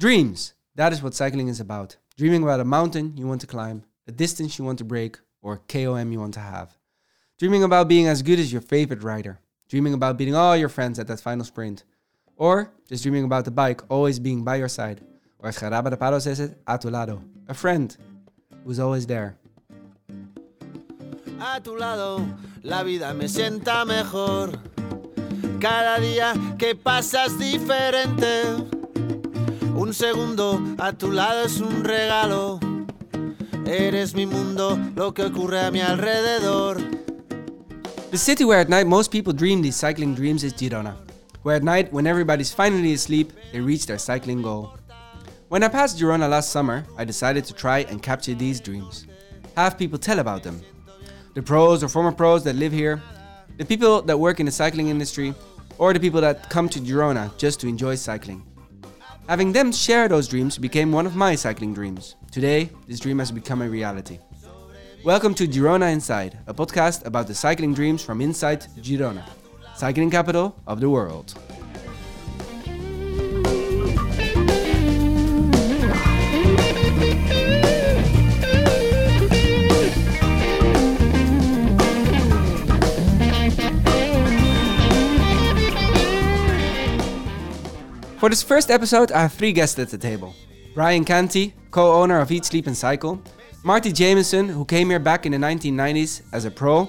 Dreams. That is what cycling is about. Dreaming about a mountain you want to climb, a distance you want to break, or a KOM you want to have. Dreaming about being as good as your favorite rider. Dreaming about beating all your friends at that final sprint. Or just dreaming about the bike always being by your side. Or as Jaraba de says it, a tu lado. A friend who's always there. A tu lado, la vida me sienta mejor. Cada día que pasas diferente. Un segundo a tu lado es un regalo. Eres mi mundo, lo que ocurre a mi alrededor. The city where at night most people dream these cycling dreams is Girona. Where at night, when everybody's finally asleep, they reach their cycling goal. When I passed Girona last summer, I decided to try and capture these dreams. Have people tell about them. The pros or former pros that live here, the people that work in the cycling industry, or the people that come to Girona just to enjoy cycling. Having them share those dreams became one of my cycling dreams. Today, this dream has become a reality. Welcome to Girona Inside, a podcast about the cycling dreams from inside Girona, cycling capital of the world. For this first episode, I have three guests at the table. Brian Canty, co-owner of Eat, Sleep and Cycle, Marty Jemison, who came here back in the 1990s as a pro,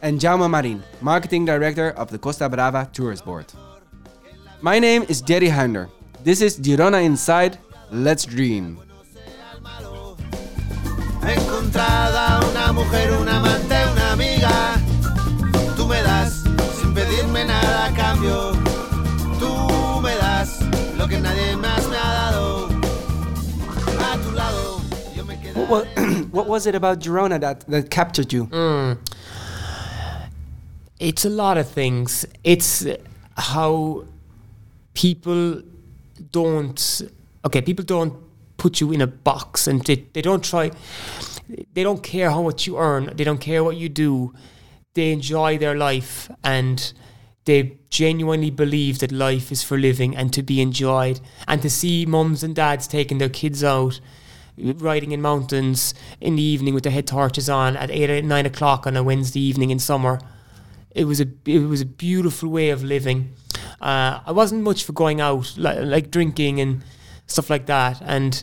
and Jaume Marin, marketing director of the Costa Brava Tourist Board. My name is Jerry Hunder. This is Girona Inside. Let's dream. Encontrada una mujer, amante, una amiga. Tú me das sin pedirme nada a cambio. Tú me das lo que nadie más me ha dado. A tu lado, yo me quedo. What, wa- what was it about Girona that, that captured you? Hmm. It's a lot of things. It's how people don't. Okay, people don't put you in a box, and they, they don't try. They don't care how much you earn. They don't care what you do. They enjoy their life, and they genuinely believe that life is for living and to be enjoyed. And to see mums and dads taking their kids out riding in mountains in the evening with their head torches on at eight or nine o'clock on a Wednesday evening in summer. It was a it was a beautiful way of living. Uh, I wasn't much for going out like, like drinking and stuff like that. And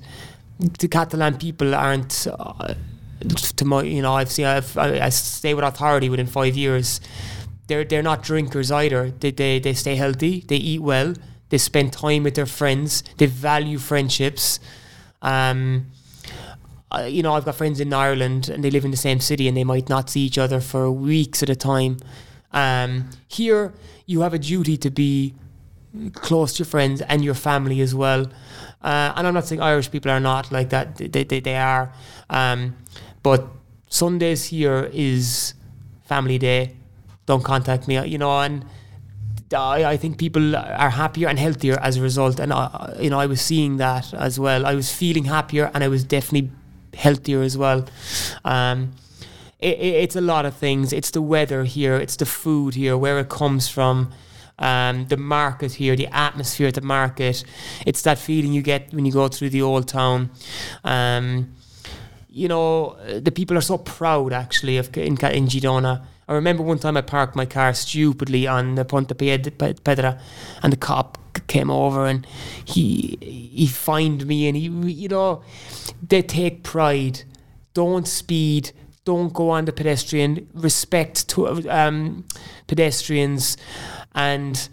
the Catalan people aren't. Uh, to my, you know, I've seen. I've, I, I stay with authority within five years. They're they're not drinkers either. They, they they stay healthy. They eat well. They spend time with their friends. They value friendships. Um, you know, I've got friends in Ireland and they live in the same city and they might not see each other for weeks at a time. Um, here, you have a duty to be close to your friends and your family as well. Uh, and I'm not saying Irish people are not like that, they, they, they are. Um, but Sundays here is family day. Don't contact me, you know, and I, I think people are happier and healthier as a result. And, I, you know, I was seeing that as well. I was feeling happier and I was definitely healthier as well. Um, it, it, it's a lot of things. It's the weather here, it's the food here, where it comes from, um, the market here, the atmosphere at the market. It's that feeling you get when you go through the old town. Um, you know, the people are so proud actually of in, in Girona. I remember one time I parked my car stupidly on the Ponte Pedra, and the cop came over and he he fined me, and he you know they take pride. Don't speed. Don't go on the pedestrian. Respect to um, pedestrians, and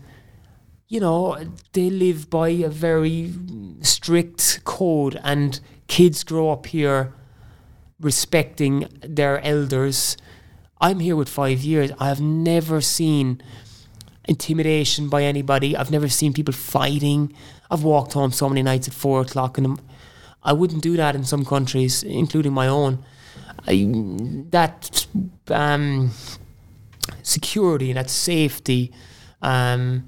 you know they live by a very strict code, and kids grow up here respecting their elders. I'm here with five years. I have never seen intimidation by anybody. I've never seen people fighting. I've walked home so many nights at four o'clock, and I wouldn't do that in some countries, including my own. I, that um, security, that safety, um,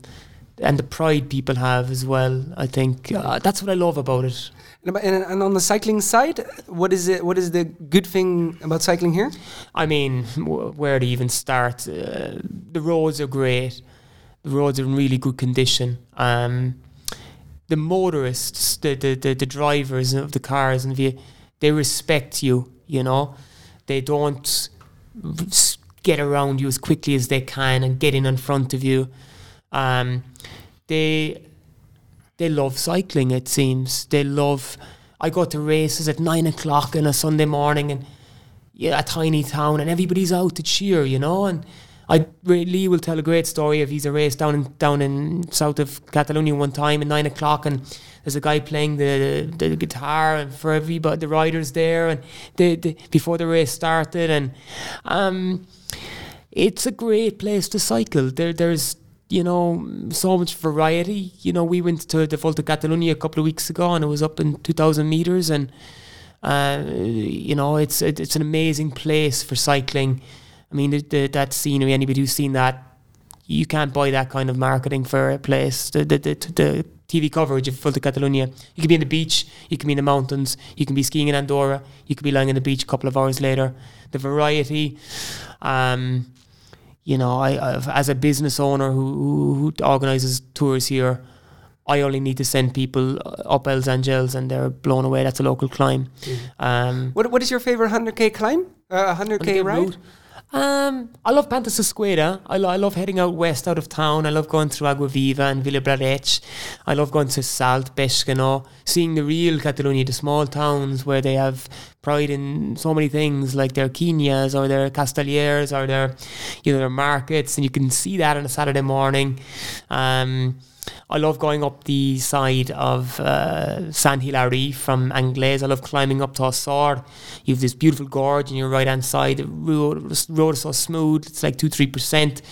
and the pride people have as well. I think uh, that's what I love about it. And, on the cycling side, what is it? What is the good thing about cycling here? I mean, wh- where to even start? Uh, the roads are great. The roads are in really good condition. Um, the motorists, the, the, the, the drivers of the cars, and the, they respect you. You know, they don't get around you as quickly as they can and get in in front of you. Um, they they love cycling. It seems they love. I go to races at nine o'clock on a Sunday morning, and yeah, a tiny town, and everybody's out to cheer, you know. And I Lee will tell a great story of he's a race down in down in south of Catalonia one time at nine o'clock, and there's a guy playing the the guitar and for everybody the riders there, and the, the before the race started, and um, it's a great place to cycle. There there's you know so much variety. You know, we went to the Volta Catalunya a couple of weeks ago, and it was up in two thousand meters, and uh, you know, it's it, it's an amazing place for cycling. I mean, the, the, that scenery. Anybody who's seen that, you can't buy that kind of marketing for a place. The the, the, the TV coverage of Volta Catalunya. You can be in the beach, you can be in the mountains, you can be skiing in Andorra, you could be lying on the beach a couple of hours later. The variety. Um, you know, I, I've, as a business owner who, who, who organises tours here, I only need to send people up Els Angels and they're blown away. That's a local climb. Um, What What is your favorite 100k climb? Uh, 100k Okay, ride? route. Um, I love Panta Susqueda. I, lo- I love heading out west out of town. I love going through Agua Viva and Vilablareix. I love going to Salt, Bescanó, seeing the real Catalonia, the small towns where they have pride in so many things like their quinhas or their castellers or their, you know, their markets, and you can see that on a Saturday morning. Um, I love going up the side of uh, Sant Hilari from Anglès. I love climbing up to Osor. You have this beautiful gorge on your right hand side. The road, road is so smooth, it's like 2 3%.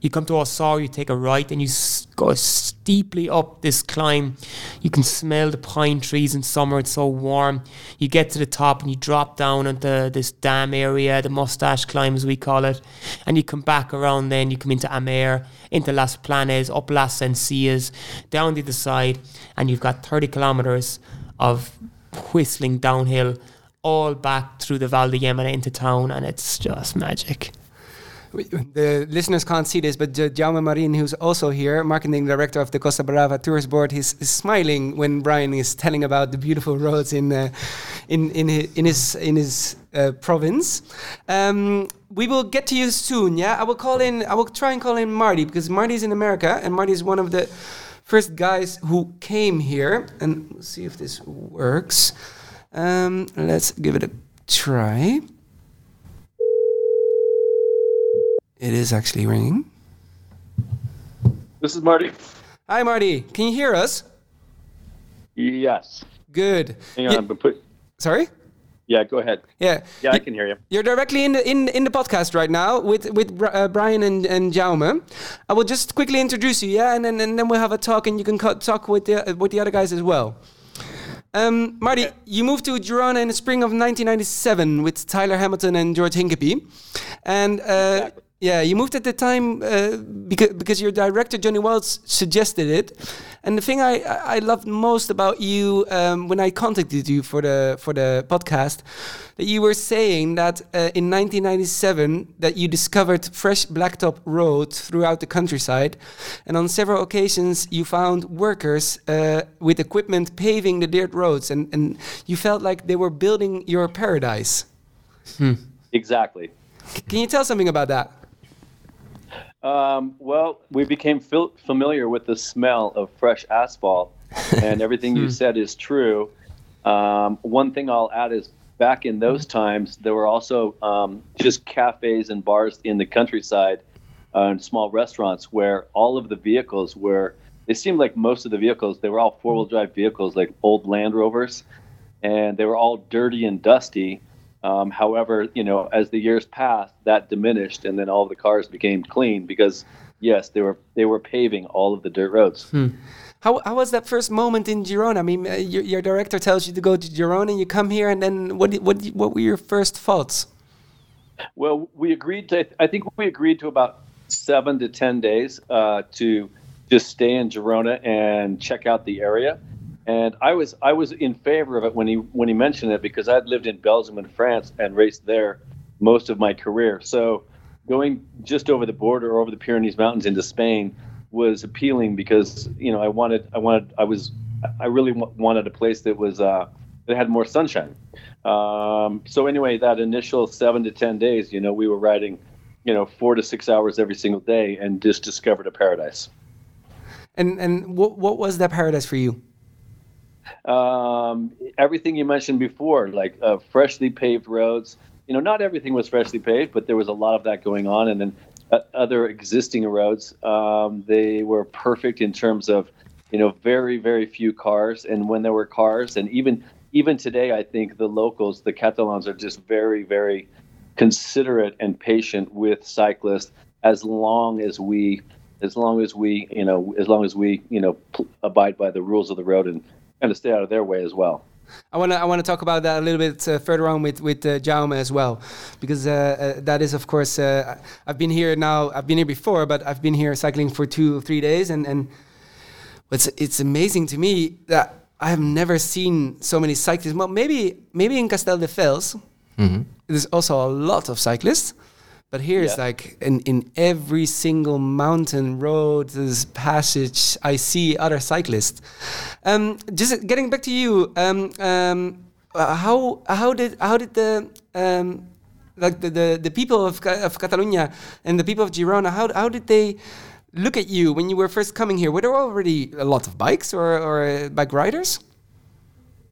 You come to Osor, you take a right, and you go steeply up this climb. You can smell the pine trees in summer, it's so warm. You get to the top and you drop down into this dam area, the mustache climb as we call it, and you come back around then, you come into Amer, into Las Planes, up Las Sencillas, down the other side, and you've got 30 kilometres of whistling downhill all back through the Vall de Llémena into town, and it's just magic. The listeners can't see this, but Jaume Marin, who's also here, marketing director of the Costa Brava Tourist Board, he's, is smiling when Brian is telling about the beautiful roads in uh, in in his in his, in his uh, province. Um, we will get to you soon. Yeah, I will call in. I will try and call in Marty because Marty's in America, and Marty is one of the first guys who came here. And we'll see if this works. Um, let's give it a try. It is actually ringing. This is Marty. Hi, Marty. Can you hear us? Yes. Good. Hang on, but put. sorry. Yeah, go ahead. Yeah. Yeah, I can hear you. You're directly in the in in the podcast right now with with uh, Brian and and Jaume. I will just quickly introduce you, yeah, and then and then we'll have a talk, and you can talk with the with the other guys as well. Um, Marty, you moved to Girona in the spring of 1997 with Tyler Hamilton and George Hincapie, and uh, yeah, you moved at the time uh, because because your director Johnny Wells suggested it. And the thing I, I I loved most about you um, when I contacted you for the for the podcast, that you were saying that uh, in 1997 that you discovered fresh blacktop roads throughout the countryside, and on several occasions you found workers uh, with equipment paving the dirt roads, and, and you felt like they were building your paradise. Exactly. C- Can you tell something about that? Um, well, we became fil- familiar with the smell of fresh asphalt, and everything you said is true. Um, one thing I'll add is back in those times, there were also um, just cafes and bars in the countryside uh, and small restaurants where all of the vehicles were, it seemed like most of the vehicles, they were all four wheel drive vehicles, like old Land Rovers, and they were all dirty and dusty. Um, however, you know, as the years passed, that diminished, and then all of the cars became clean because, yes, they were they were paving all of the dirt roads. How, how was that first moment in Girona? I mean, uh, your, your director tells you to go to Girona, and you come here, and then what what what were your first thoughts? Well, we agreed to. I think we agreed to about seven to ten days uh, to just stay in Girona and check out the area. And I was I was in favor of it when he when he mentioned it because I'd lived in Belgium and France and raced there most of my career. So going just over the border or over the Pyrenees Mountains into Spain was appealing because you know I wanted I wanted I was I really wanted a place that was uh, that had more sunshine. Um, so anyway, that initial seven to ten days, you know, we were riding, you know, four to six hours every single day, and just discovered a paradise. And and what what was that paradise for you? Um, everything you mentioned before, like uh, freshly paved roads. You know, not everything was freshly paved, but there was a lot of that going on. And then uh, other existing roads, um, they were perfect in terms of, you know, very very few cars. And when there were cars, and even even today, I think the locals, the Catalans, are just very very considerate and patient with cyclists as long as we as long as we you know as long as we you know pl- abide by the rules of the road and kind of stay out of their way as well. I want to I want to talk about that a little bit uh, further on with with uh, Jaume as well, because uh, uh, that is of course uh, I've been here now I've been here before, but I've been here cycling for two or three days, and and it's it's amazing to me that I have never seen so many cyclists. Well, maybe maybe in Castelldefels, there's also a lot of cyclists. But here it's like in, in every single mountain road, this passage, I see other cyclists. Um, just getting back to you, um, um, uh, how how did how did the um, like the, the, the people of, of Catalonia and the people of Girona how how did they look at you when you were first coming here? Were there already a lot of bikes or or uh, bike riders?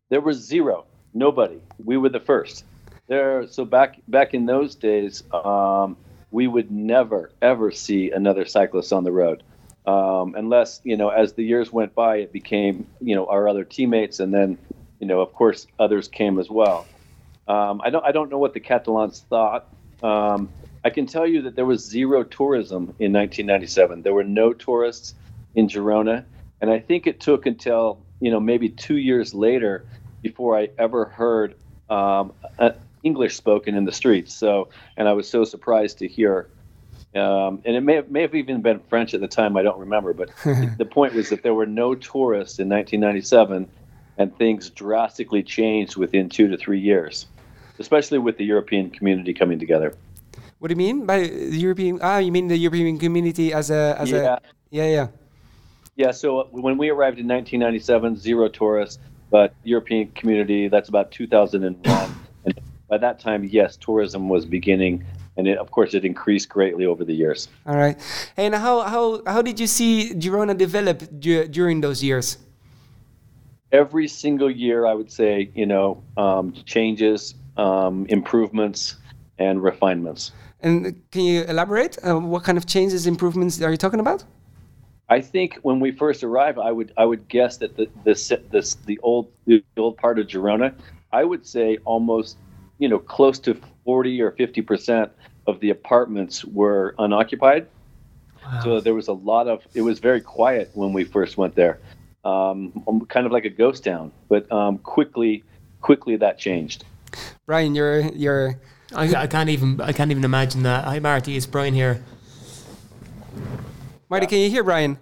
There was zero, nobody. We were the first. There, so back back in those days, um, we would never ever see another cyclist on the road, um, unless you know, as the years went by, it became you know our other teammates, and then you know, of course, others came as well. Um, I don't I don't know what the Catalans thought. Um, I can tell you that there was zero tourism in 1997. There were no tourists in Girona, and I think it took until you know maybe two years later before I ever heard um, uh, English spoken in the streets. So, and I was so surprised to hear. Um, and it may have, may have even been French at the time. I don't remember, but the point was that there were no tourists in 1997, and things drastically changed within two to three years, especially with the European community coming together. What do you mean by the European? Ah, you mean the European community as a as Yeah. a yeah yeah. Yeah, so when we arrived in 1997, zero tourists, but European community, that's about 2001. By that time, yes, tourism was beginning, and it, of course, it increased greatly over the years. All right. And how how how did you see Girona develop du- during those years? Every single year, I would say, you know, um, changes, um, improvements, and refinements. And can you elaborate? Uh, what kind of changes, improvements are you talking about? I think when we first arrived, I would I would guess that the this this the old the old part of Girona, I would say almost you know close to forty or fifty percent of the apartments were unoccupied. So there was a lot of it was very quiet when we first went there, um, um, kind of like a ghost town. But um, quickly quickly that changed. Brian, you're you're I, I can't even I can't even imagine that. Hi Marty, it's Brian here. Marty. Can you hear Brian?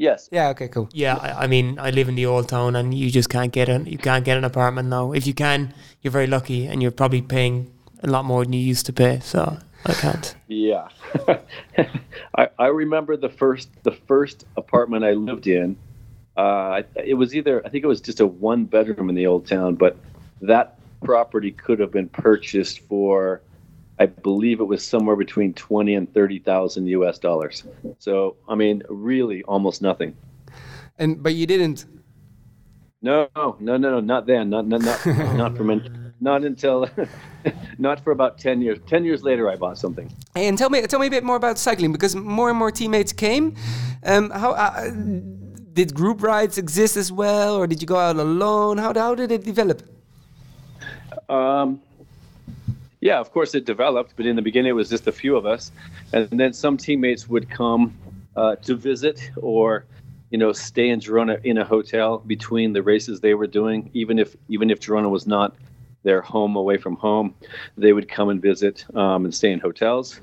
Yes. Yeah. Okay. Cool. Yeah, I, I mean I live in the old town and you just can't get an you can't get an apartment now. If you can, you're very lucky and you're probably paying a lot more than you used to pay. So I can't. Yeah, I, I remember the first the first apartment I lived in. Uh, it was either I think it was just a one bedroom in the old town, but that property could have been purchased for, I believe it was somewhere between twenty and thirty thousand U.S. dollars. So I mean, really almost nothing. And but you didn't. No, no, no, no, not then, not not not, not from in, not until not for about ten years. Ten years later, I bought something. And tell me tell me a bit more about cycling because more and more teammates came. Um, how uh, did group rides exist as well, or did you go out alone? How how did it develop? Um, yeah, of course it developed, but in the beginning it was just a few of us, and then some teammates would come uh, to visit or, you know, stay in Girona in a hotel between the races they were doing. Even if even if Girona was not their home away from home, they would come and visit um, and stay in hotels.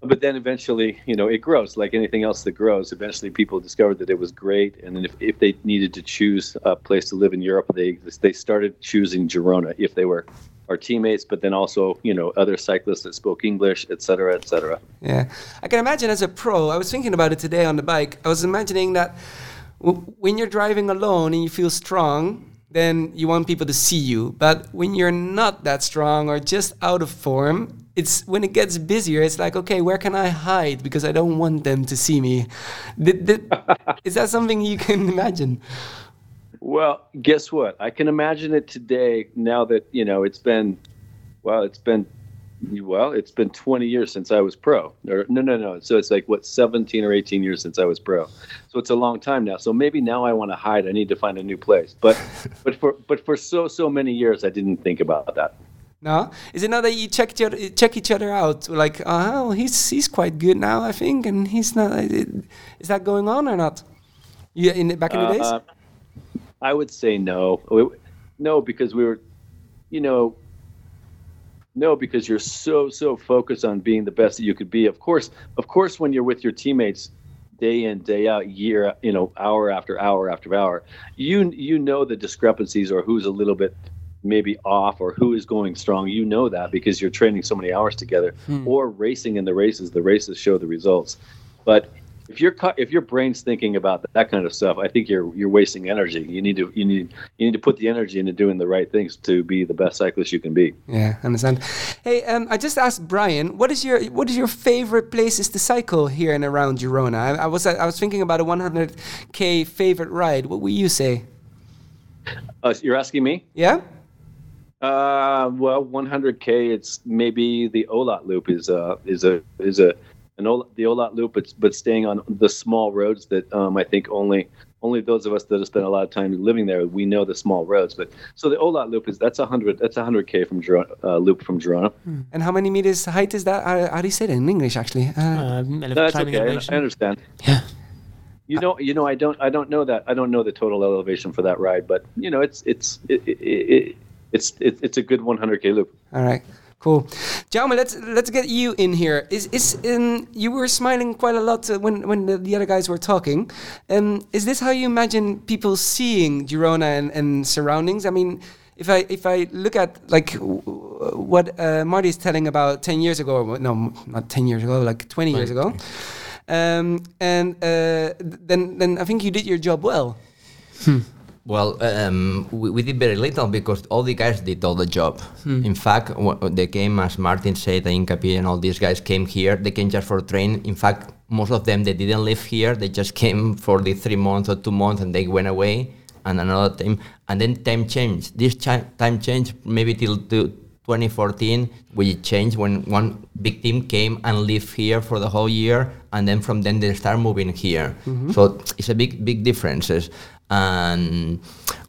But then eventually, you know, it grows like anything else that grows. Eventually, people discovered that it was great, and then if, if they needed to choose a place to live in Europe, they they started choosing Girona if they were our teammates, but then also you know other cyclists that spoke English, et cetera, et cetera. Yeah, I can imagine as a pro. I was thinking about it today on the bike. I was imagining that w- when you're driving alone and you feel strong, then you want people to see you. But when you're not that strong or just out of form, it's when it gets busier. It's like, okay, where can I hide because I don't want them to see me? Is that something you can imagine? Well, guess what? I can imagine it today. Now that you know, it's been, well, it's been, well, it's been 20 years since I was pro. Or no, no, no. So it's like what 17 or 18 years since I was pro. So it's a long time now. So maybe now I want to hide. I need to find a new place. But, but for but for so so many years, I didn't think about that. No, is it not that you check each other, check each other out? Like, oh, he's he's quite good now, I think, and he's not. Is that going on or not? Yeah, in back in the days. Uh, I would say no. No, because we were, you know, no, because you're so so focused on being the best that you could be. Of course, of course, when you're with your teammates, day in day out, year you know, hour after hour after hour, you you know the discrepancies or who's a little bit maybe off or who is going strong. You know that because you're training so many hours together, hmm. or racing in the races. The races show the results, but if your if your brain's thinking about that kind of stuff, I think you're you're wasting energy. You need to you need you need to put the energy into doing the right things to be the best cyclist you can be. Yeah, understand. Hey, um, I just asked Brian, what is your what is your favorite places to cycle here and around Girona? I, I was I was thinking about a 100k favorite ride. What would you say? Uh, you're asking me? Yeah. Uh, well, 100k. It's maybe the Olot Loop is a is a is a an Olot, the Olot Loop, but but staying on the small roads that um, I think only only those of us that have spent a lot of time living there we know the small roads. But so the Olot Loop is that's a hundred that's a hundred k from Girona, uh, loop from Girona. And how many meters height is that? How, how do you say that in English, actually? Uh, Um, ele- That's okay. I, elevation. I understand. Yeah. You know, you know, I don't, I don't know that. I don't know the total elevation for that ride, but you know, it's, it's, it, it, it, it's, it, it's a good 100k loop. All right, cool. Jaume, let's let's get you in here. Is is in you were smiling quite a lot uh, when when the, the other guys were talking. Um, is this how you imagine people seeing Girona and, and surroundings? I mean, if I if I look at like what uh, Marty is telling about ten years ago, or no, not ten years ago, like twenty years ago. Um, and uh, then then I think you did your job well. Well, um, we, we did very little because all the guys did all the job. In fact, they came, as Martin said, Hincapie and all these guys came here. They came just for train. In fact, most of them they didn't live here. They just came for the three months or two months and they went away. And another time, and then time changed. This chi- time changed maybe till to 2014, we changed when one big team came and lived here for the whole year, and then from then they start moving here. So it's a big, big differences. And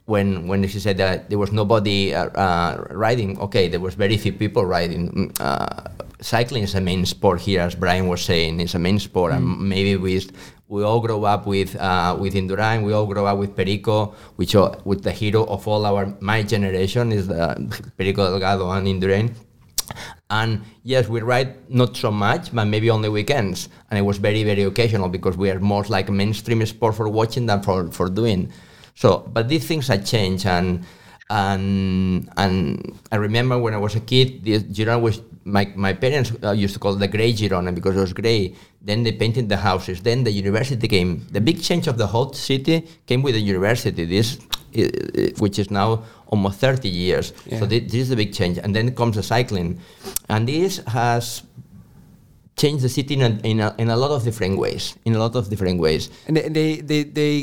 when when she said that there was nobody uh, uh, riding, okay, there was very few people riding. Mm, Uh, cycling is a main sport here, as Brian was saying. It's a main sport, and maybe we we all grow up with uh, with Indurain. We all grow up with Perico, which are, with the hero of all our my generation is uh, Perico Delgado and Indurain. And yes, we ride not so much, but maybe on the weekends. And it was very, very occasional because we are more like mainstream sport for watching than for, for doing. So, but these things have changed. And and and I remember when I was a kid, the Girona was my my parents uh, used to call it the gray Girona because it was gray. Then they painted the houses. Then the university came. The big change of the whole city came with the university. This, which is now almost 30 years. Yeah. So thi- this is a big change. And then comes the cycling, and this has changed the city in a, in a, in a lot of different ways. In a lot of different ways. And they they they, they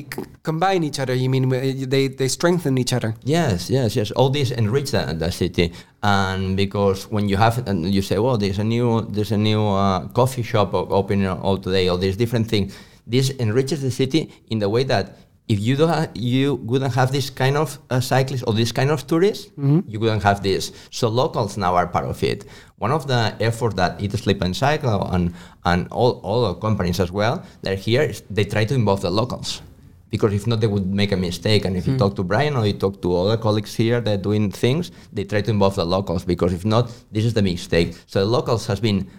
combine each other. You mean they they strengthen each other? Yes, yes, yes. All this enrich the, the city, and because when you have and you say, "Well, there's a new there's a new uh, coffee shop opening all today," all these different things. This enriches the city in the way that if you don't ha- you wouldn't have this kind of uh, cyclists or this kind of tourists, you wouldn't have this. So locals now are part of it. One of the efforts that Eat, Sleep and Cycle and and all all the companies as well, they're here. is They try to involve the locals because if not, they would make a mistake. And if you talk to Brian or you talk to other colleagues here that are doing things, they try to involve the locals because if not, this is the mistake. So the locals has been,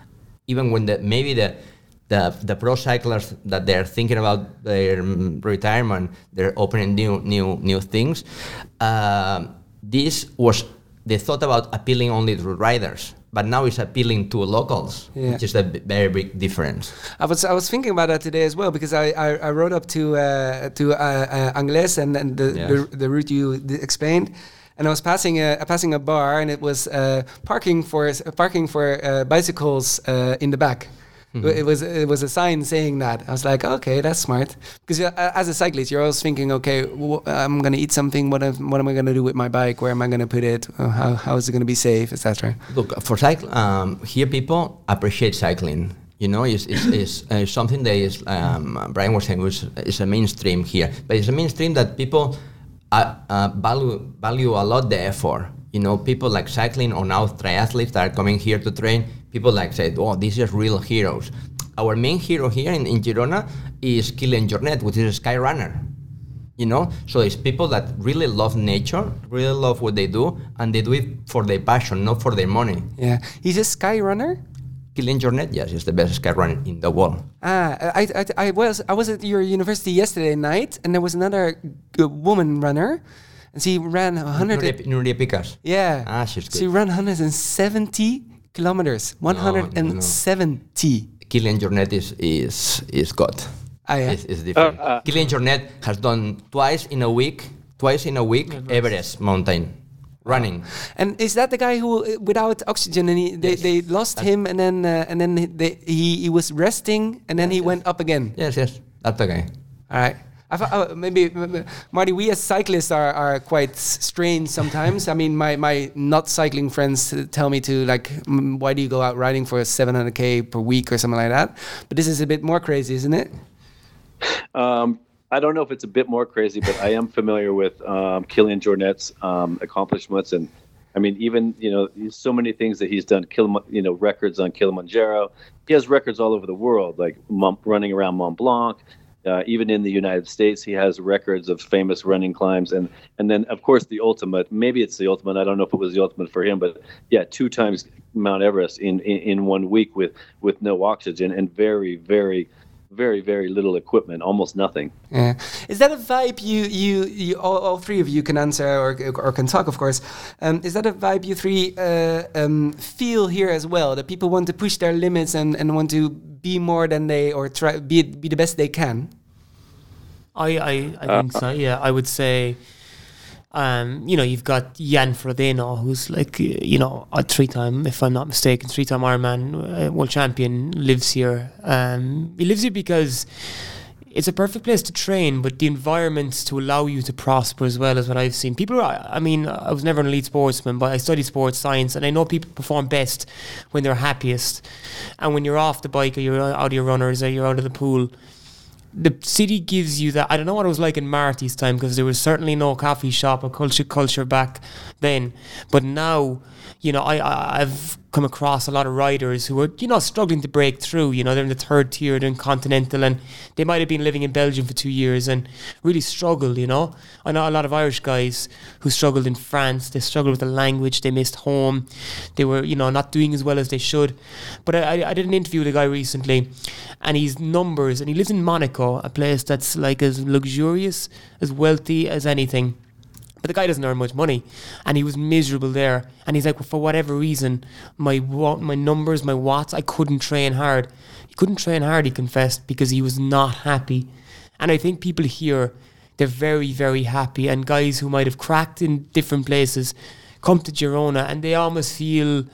even when the maybe the the, the pro cyclers that they're thinking about their mm, retirement, they're opening new new new things. Um this was they thought about appealing only to riders, but now it's appealing to locals, Yeah. which is a b- very big difference. I was I was thinking about that today as well because I I, I wrote up to uh, to uh, uh, Angles and, and the, Yes. the the route you d- explained, and I was passing a passing a bar and it was uh, parking for parking for uh, bicycles uh, in the back. It was it was a sign saying that. I was like, okay, that's smart. Because as a cyclist, you're always thinking, okay, I'm gonna eat something. What am, what am I gonna do with my bike? Where am I gonna put it? Uh, how how is it gonna be safe, etc. Look, for cycle, um, here people appreciate cycling. You know, it's, it's, it's uh, something that is, um, Brian was saying, was, is a mainstream here. But it's a mainstream that people uh, uh, value, value a lot the effort. You know, people like cycling or now triathletes that are coming here to train, people like said, oh, these are real heroes. Our main hero here in, in Girona is Kilian Jornet, which is a sky runner you know so it's people that really love nature really love what they do and they do it for their passion not for their money Yeah, he's a sky runner. Kilian Jornet yes is the best sky runner in the world Ah, I, I, I was I was at your university yesterday night, and there was another woman runner, and she ran hundred. Nuria, Nuria Picas Yeah, Ah, she's She ran 170 kilometers. 170. Kilian Jornet is is is God Ah, yeah. is, is different Uh, uh, Kilian Jornet has done twice in a week twice in a week Everest mountain running And is that the guy who, without oxygen, and he, they, Yes. they lost him, and then uh, and then he- they, he he was resting, and then he went up again. yes yes that's the guy All right. Oh, maybe, maybe- Marty, we as cyclists are, are quite strange sometimes. I mean, my, my not cycling friends uh, tell me to, like, why do you go out riding for 700K per week or something like that? But this is a bit more crazy, isn't it? Um, I don't know if it's a bit more crazy, but I am familiar with um, Kilian Jornet's um, accomplishments, and I mean, even you know, so many things that he's done. Kilim- you know, records on Kilimanjaro. He has records all over the world, like running around Mont Blanc. Uh, even in the United States, he has records of famous running climbs, and and then of course the ultimate. Maybe it's the ultimate. I don't know if it was the ultimate for him, but yeah, two times Mount Everest in in, in one week with with no oxygen and very very very very little equipment, almost nothing. Yeah. Is that a vibe you, you, you all, all three of you can answer or, or can talk, of course? Um, is that a vibe you three uh, um, feel here as well? That people want to push their limits and, and want to be more than they or try be be the best they can? I, I, I think so. Yeah, I would say, um, you know, you've got Jan Frodeno, who's like, uh, you know, a three-time, if I'm not mistaken, three-time Ironman uh, world champion, lives here. Um, he lives here because it's a perfect place to train, but the environments to allow you to prosper as well as what I've seen. People, are, I mean, I was never an elite sportsman, but I studied sports science, and I know people perform best when they're happiest, and when you're off the bike or you're out of your runners or you're out of the pool the city gives you that. I don't know what it was like in Marty's time because there was certainly no coffee shop or culture culture back then. But now, you know, I, I I've come across a lot of riders who are you know struggling to break through. You know, they're in the third tier, they're in continental, and they might have been living in Belgium for two years and really struggled. You know, I know a lot of Irish guys who struggled in France. They struggled with the language. They missed home. They were you know not doing as well as they should. But I, I, did an interview with a guy recently, and he's numbers, and he lives in Monaco, a place that's like as luxurious, as wealthy as anything. But the guy doesn't earn much money, and he was miserable there. And he's like, well, for whatever reason, my my numbers, my watts, I couldn't train hard. He couldn't train hard. He confessed because he was not happy. And I think people here, they're very, very happy. And guys who might have cracked in different places come to Girona, and they almost feel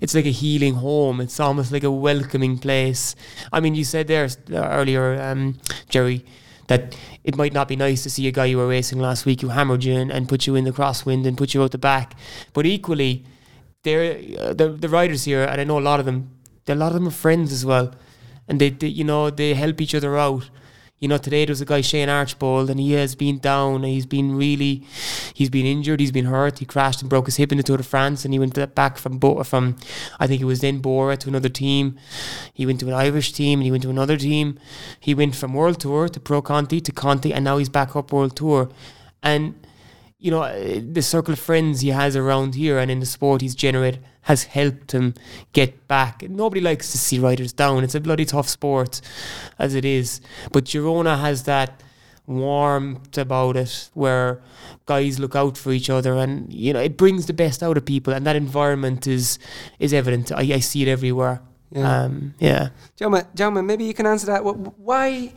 it's like a healing home. It's almost like a welcoming place. I mean, you said there earlier, um, Jerry that it might not be nice to see a guy you were racing last week who hammered you and, and put you in the crosswind and put you out the back. But equally, they're uh, the the riders here, and I know a lot of them. A lot of them are friends as well, and they, they you know they help each other out. You know, today there was a guy Shane Archbold, and he has been down. He's been really, he's been injured. He's been hurt. He crashed and broke his hip in the Tour de France, and he went back from from, I think it was then Bora to another team. He went to an Irish team, and he went to another team. He went from World Tour to Pro Conti to Conti, and now he's back up World Tour. And you know, the circle of friends he has around here and in the sport he's generated has helped him get back. Nobody likes to see riders down. It's a bloody tough sport as it is. But Girona has that warmth about it where guys look out for each other and you know it brings the best out of people and that environment is is evident i, I see it everywhere Yeah. um, yeah Jaume, Jaume, maybe you can answer that. Why,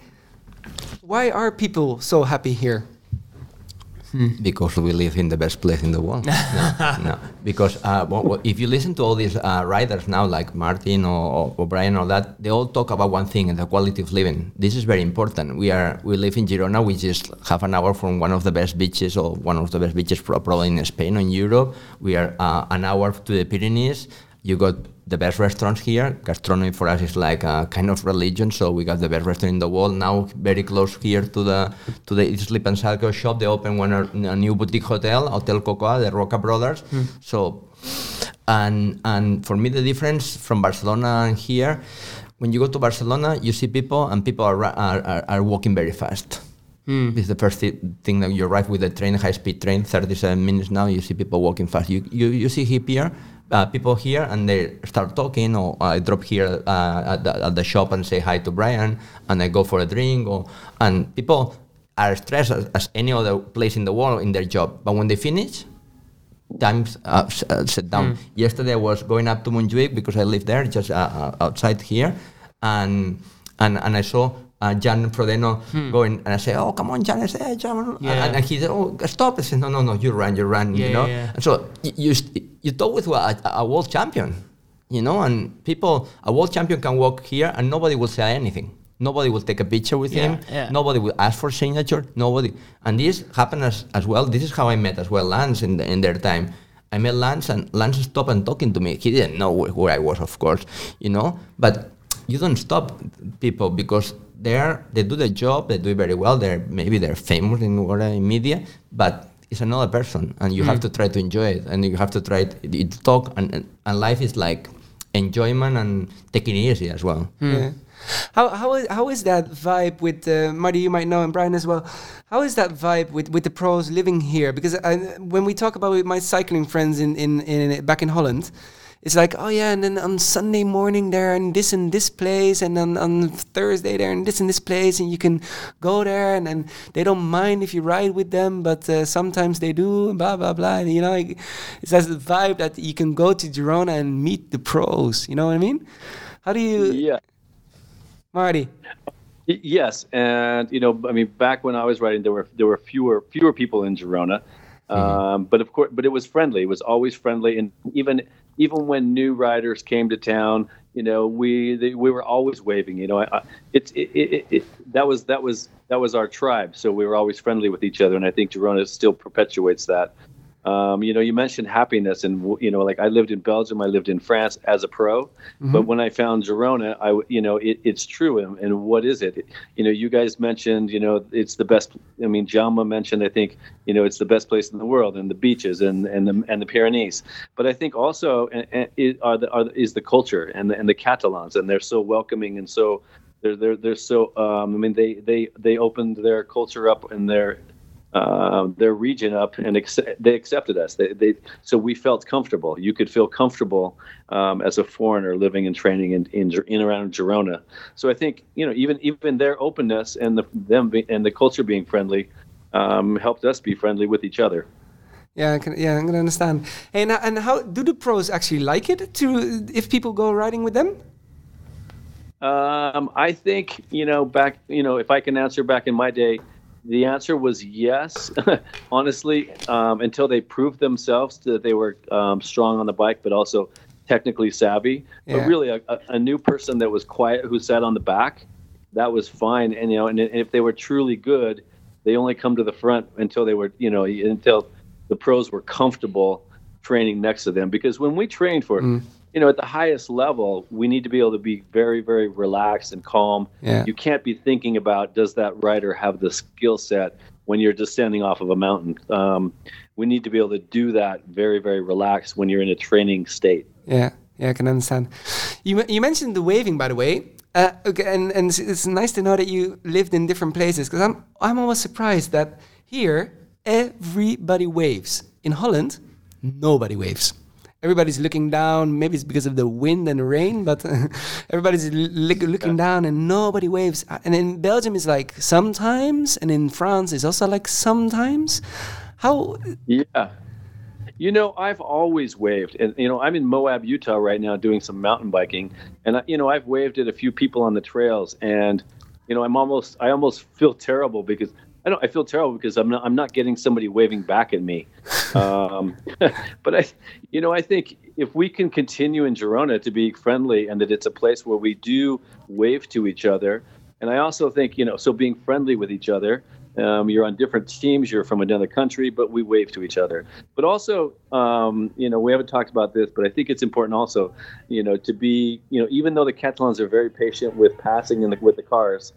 why are people so happy here? Because we live in the best place in the world. no, no. Because uh, well, if you listen to all these uh, riders now, like Martin or, or, or Brian or that, they all talk about one thing: the quality of living. This is very important. We are we live in Girona, which is half an hour from one of the best beaches, or one of the best beaches probably in Spain or in Europe. We are uh, an hour to the Pyrenees. You got the best restaurants here. Gastronomy for us is like a kind of religion, so we got the best restaurant in the world. Now very close here to the to the Sleep and Cycle shop. They open one a, a new boutique hotel, Hotel Cocoa, the Roca Brothers. Hmm. So, and and for me the difference from Barcelona and here, when you go to Barcelona, you see people and people are are, are, are walking very fast. Hmm. This is the first thi- thing that you arrive with the train, high speed train, 37 minutes now, you see people walking fast. You, you, you see here, uh, people here and they start talking, or I drop here uh, at, the, at the shop and say hi to Brian, and I go for a drink, or and people are stressed as, as any other place in the world in their job. But when they finish, times uh, s- uh, set down. Yesterday I was going up to Montjuic because I live there, just uh, uh, outside here, and and and I saw. Uh, Jan Frodeno going and I say, "Oh, come on, Jan!" I say, hey, Jan, Yeah. and, and he said, "Oh, stop!" I said, "No, no, no, you run, you run." Yeah, you know. yeah. And so you you talk with a, a world champion, you know, and people a world champion can walk here and nobody will say anything. Nobody will take a picture with him. Nobody will ask for signature. Nobody. And this happened as, as well. This is how I met as well Lance in, the, in their time. I met Lance and Lance stopped and talking to me. He didn't know where, where I was, of course, you know. But you don't stop people because they're they do the job. They do it very well. They're maybe they're famous in what in media, but it's another person, and you have hmm. to try to enjoy it, and you have to try to, to talk. And, and and life is like enjoyment and taking it easy as well. Hmm. Yeah. How how is how is that vibe with uh, Marty? You might know and Brian as well. How is that vibe with, with the pros living here? Because I, when we talk about with my cycling friends in, in, in back in Holland, it's like oh yeah, and then on Sunday morning they're in this and this place, and then on Thursday they're in this and this place, and you can go there, and, and they don't mind if you ride with them, but uh, sometimes they do, blah blah blah. And, you know, like, it's that vibe that you can go to Girona and meet the pros. You know what I mean? How do you, Yeah. Marty? Yes, and you know, I mean, back when I was writing, there were there were fewer fewer people in Girona, um, but of course, but it was friendly. It was always friendly, and even even when new riders came to town, you know, we they, we were always waving. You know, I, I, it's it, it, it, that was that was that was our tribe. So we were always friendly with each other, and I think Girona still perpetuates that. Um, you know, you mentioned happiness, and you know, like I lived in Belgium, I lived in France as a pro, but when I found Girona, I, you know, it, it's true. And, and what is it? You know, you guys mentioned, you know, it's the best. I mean, Jaume mentioned, I think, you know, it's the best place in the world, and the beaches, and and the and the Pyrenees. But I think also and, and it are the, are the, is the culture and the, and the Catalans, and they're so welcoming and so. They're, they're, they're so um, I mean they, they they opened their culture up and their uh, their region up and acce- they accepted us. They, they so we felt comfortable. You could feel comfortable um, as a foreigner living and training in, in in around Girona. So I think you know even even their openness and the them be, and the culture being friendly um, helped us be friendly with each other. Yeah, I can, yeah, I'm gonna understand. And, and how do the pros actually like it to if people go riding with them? Um, I think you know back. You know, if I can answer back in my day, the answer was yes. Honestly, um, until they proved themselves that they were um, strong on the bike, but also technically savvy. Yeah. But really, a, a- new person that was quiet, who sat on the back, that was fine. And you know, and, if they were truly good, they only come to the front until they were, you know, until the pros were comfortable training next to them. Because when we train for, you know, at the highest level, we need to be able to be very, very relaxed and calm. Yeah. You can't be thinking about does that rider have the skill set when you're descending off of a mountain. Um, we need to be able to do that very, very relaxed when you're in a training state. Yeah, yeah, I can understand. You you mentioned the waving, by the way. Uh, okay, and and it's, it's nice to know that you lived in different places because I'm I'm always surprised that here everybody waves. In Holland, nobody waves. Everybody's looking down. Maybe it's because of the wind and rain, but everybody's l- looking down and nobody waves. Uh, and in Belgium, it's like sometimes, and in France, it's also like sometimes. How? Yeah. You know, I've always waved, and you know, I'm in Moab, Utah right now doing some mountain biking, and you know, I've waved at a few people on the trails, and you know, I'm almost, I almost feel terrible because I don't, I feel terrible because I'm not, I'm not getting somebody waving back at me. Um, but I, you know, I think if we can continue in Girona to be friendly and that it's a place where we do wave to each other, and I also think, you know, so being friendly with each other um, you're on different teams. You're from another country, but we wave to each other. But also, um, you know, we haven't talked about this, but I think it's important also, you know, to be, you know, even though the Catalans are very patient with passing in the, with the cars,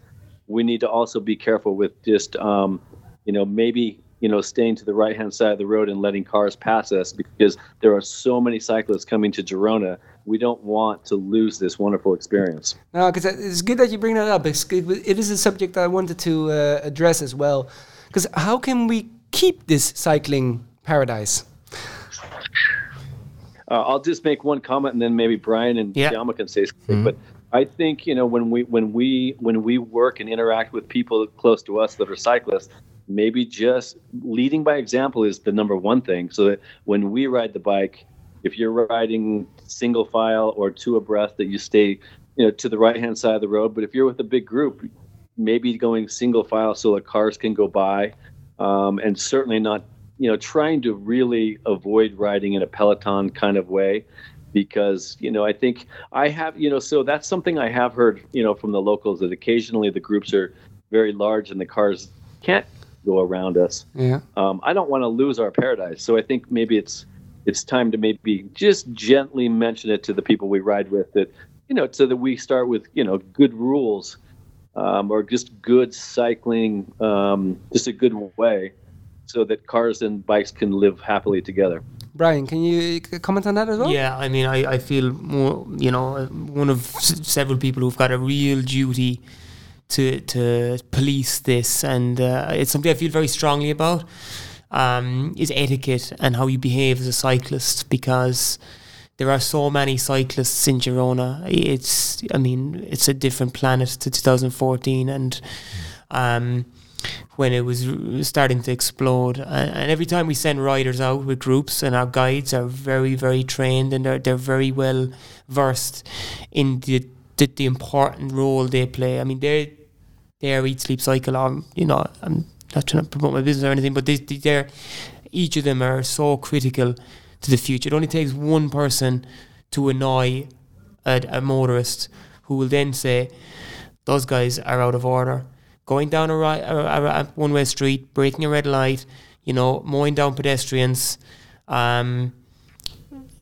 we need to also be careful with just, um, you know, maybe you know, staying to the right hand side of the road and letting cars pass us because there are so many cyclists coming to Girona. We don't want to lose this wonderful experience. No, because it's good that you bring that up. It's, it is a subject I wanted to uh, address as well. Because how can we keep this cycling paradise? Uh, I'll just make one comment, and then maybe Brian and yeah. Jaume can say something. Mm-hmm. But I think you know when we when we when we work and interact with people close to us that are cyclists, maybe just leading by example is the number one thing. So that when we ride the bike if you're riding single file or two abreast that you stay you know to the right hand side of the road but if you're with a big group maybe going single file so the cars can go by um, and certainly not you know trying to really avoid riding in a peloton kind of way because you know i think i have you know so that's something i have heard you know from the locals that occasionally the groups are very large and the cars can't go around us. Yeah. Um, I don't want to lose our paradise, so I think maybe it's it's time to maybe just gently mention it to the people we ride with that you know so that we start with you know good rules um, or just good cycling, um, just a good way, so that cars and bikes can live happily together. Brian, can you comment on that as well? Yeah, I mean, I, I feel more, you know, one of s- several people who've got a real duty to to police this, and uh, it's something I feel very strongly about. Um, is etiquette and how you behave as a cyclist because there are so many cyclists in Girona. It's, I mean, it's a different planet to 2014, and um, when it was starting to explode. And, every time we send riders out with groups, and our guides are very, very trained and they're they're very well versed in the, the the important role they play. I mean, they're their eat sleep cycle on you know I'm not trying to promote my business or anything but they, they're each of them are so critical to the future it only takes one person to annoy a, a motorist who will then say those guys are out of order going down a, right, a, a, one-way street breaking a red light you know mowing down pedestrians um,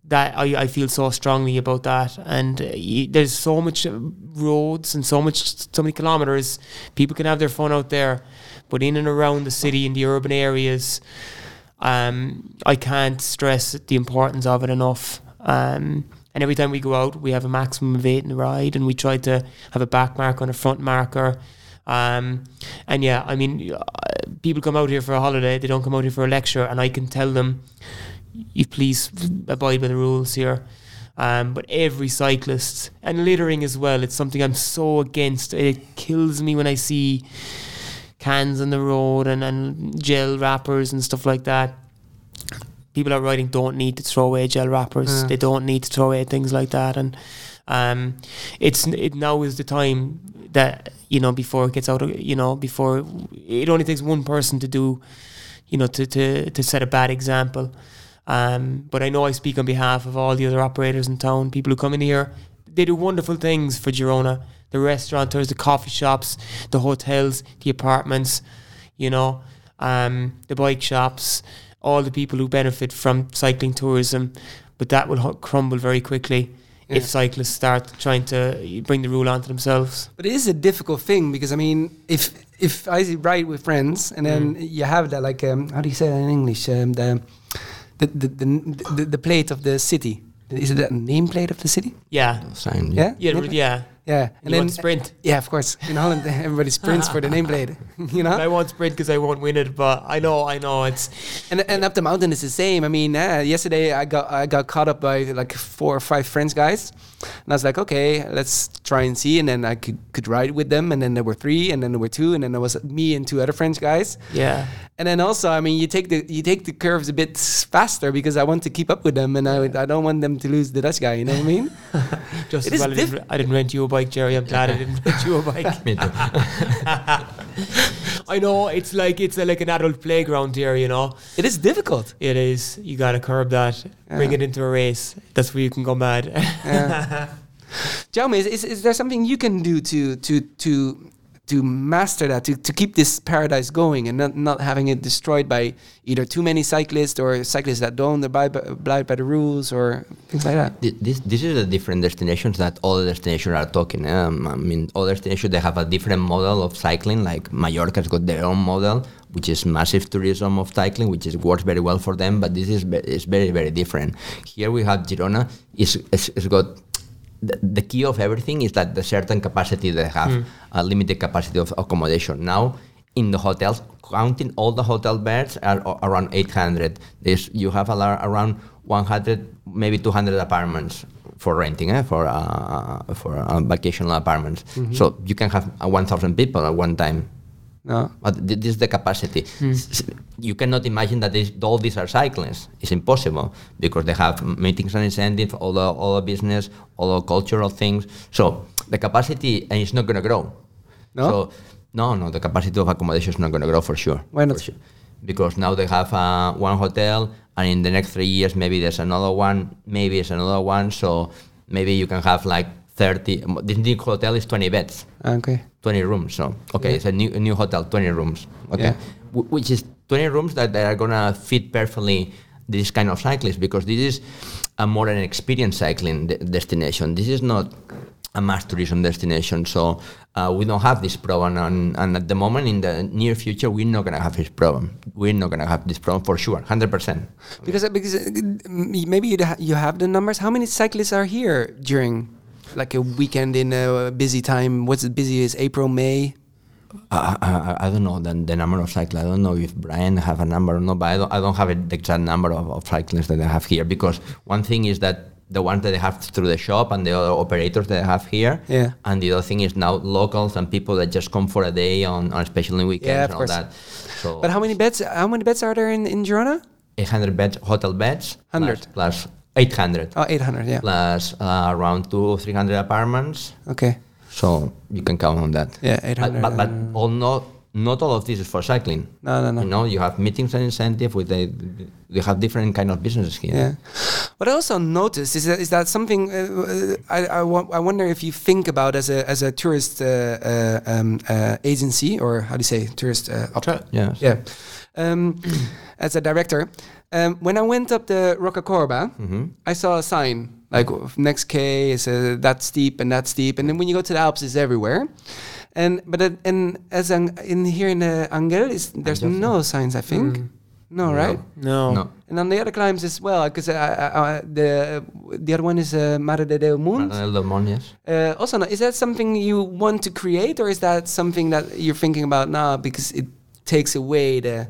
that I, I feel so strongly about that. And uh, there's so much roads and so much so many kilometers people can have their fun out there but in and around the city in the urban areas um, I can't stress the importance of it enough. Um, and every time we go out we have a maximum of eight in the ride and we try to have a back marker and a front marker um, and yeah I mean uh, people come out here for a holiday they don't come out here for a lecture and I can tell them you please abide by the rules here. Um, but every cyclist and littering as well, it's something I'm so against. It kills me when I see cans on the road and, and gel wrappers and stuff like that. People are riding don't need to throw away gel wrappers. Yeah. They don't need to throw away things like that. And um, it's it now is the time that you know before it gets out of you know before it only takes one person to do you know to to to set a bad example. Um, but I know I speak on behalf of all the other operators in town, people who come in here. They do wonderful things for Girona. The restaurateurs, the coffee shops, the hotels, the apartments, you know, um, the bike shops, all the people who benefit from cycling tourism. But that will crumble very quickly yeah. if cyclists start trying to bring the rule onto themselves. But it is a difficult thing because I mean, if if I ride with friends and then mm. you have that like um, how do you say that in English? Um, the the the, the, the, the plate of the city. Is it a nameplate of the city? Yeah. Sign. Yeah. Yeah. Yeah. yeah. Yeah, And you want sprint. Yeah, of course. In Holland, everybody sprints for the nameplate. You know. I won't sprint because I won't win it, but I know, I know it's. And, and up the mountain is the same. I mean, uh, yesterday I got I got caught up by like four or five French guys, and I was like, okay, let's try and see. And then I could could ride with them, and then there were three, and then there were two, and then there was me and two other French guys. Yeah. And then also, I mean, you take the you take the curves a bit faster because I want to keep up with them, and I I don't want them to lose the Dutch guy. You know what I mean? Just It as is well, I didn't, I didn't rent you a bike, Jerry. I'm glad I didn't rent you a bike. Me too. I know it's like it's a, like an adult playground here. You know, it is difficult. it is. You got to curb that. Bring it into a race. That's where you can go mad. Jaume, is, is, is there something you can do to to to to master that to, to keep this paradise going and not, not having it destroyed by either too many cyclists or cyclists that don't abide by, abide by the rules or things like that? Thi- This this is the different destinations that all destinations are talking. eh? Um, I mean, all destinations they have a different model of cycling. Like Mallorca's got their own model, which is massive tourism of cycling, which is works very well for them. But this is is very very different. Here we have Girona. Is is, is got the, the key of everything is that the certain capacity they have, a limited capacity of accommodation. Now, in the hotels, counting all the hotel beds are around 800. This you have a lar- around 100, maybe 200 apartments for renting, eh, for uh, for uh, vacational apartments. So you can have uh, 1,000 people at one time. No. But th- this is the capacity. S- You cannot imagine that this, all these are cyclists. It's impossible because they have meetings and incentives, all the, all the business, all the cultural things. So the capacity, and it's not going to grow. No? So no, no, the capacity of accommodation is not going to grow for sure. Why not? Sure. Because now they have uh, one hotel, and in the next three years maybe there's another one, maybe there's another one. So maybe you can have like 30. This new hotel is 20 beds. Okay. 20 rooms. So okay, Yeah. it's a new a new hotel, 20 rooms. Okay, Yeah. Wh- which is 20 rooms that, that are gonna fit perfectly this kind of cyclists because this is a more an experience cycling de- destination. This is not a mass tourism destination. So uh, we don't have this problem, and, and at the moment, in the near future, we're not gonna have this problem. We're not gonna have this problem for sure, hundred percent. Because because uh, maybe you ha- you have the numbers. How many cyclists are here during like a weekend in a busy time? What's the busiest? April, May. I, I, I don't know the, the number of cyclists. I don't know if Brian have a number or not, but I don't, I don't have the exact number of, of cyclists that I have here because one thing is that the ones that I have through the shop and the other operators that I have here. Yeah. And the other thing is now locals and people that just come for a day on, on especially weekends Yeah, and all course. that. So But how many beds? How many beds are there in in Girona? 800 beds, hotel beds. 100. Plus, plus 800. Oh, 800. Yeah. Plus uh, around two or 300 apartments. Okay. So you can count on that. Yeah, But, 800. but, but all not, not all of this is for cycling. No, no, no. You know, you have meetings and incentive with the, you have different kind of businesses here. Yeah. What I also noticed is that is that something uh, uh, I I, I wonder if you think about as a as a tourist uh, uh, um, uh, agency or how do you say tourist uh, Tra- Yes. yeah um, as a director. Um, when I went up the Roca Corba, I saw a sign like next K is uh, that steep and that steep, and then when you go to the Alps, it's everywhere. And but it, and as an, in here in uh, Angel, is there's Angel, no signs. I think no, right? No. No. And on the other climbs as well, because uh, uh, uh, the the other one is uh, Mare de Deu Mund. Manuel del Mon, yes. Uh, also, no, is that something you want to create, or is that something that you're thinking about now because it takes away the?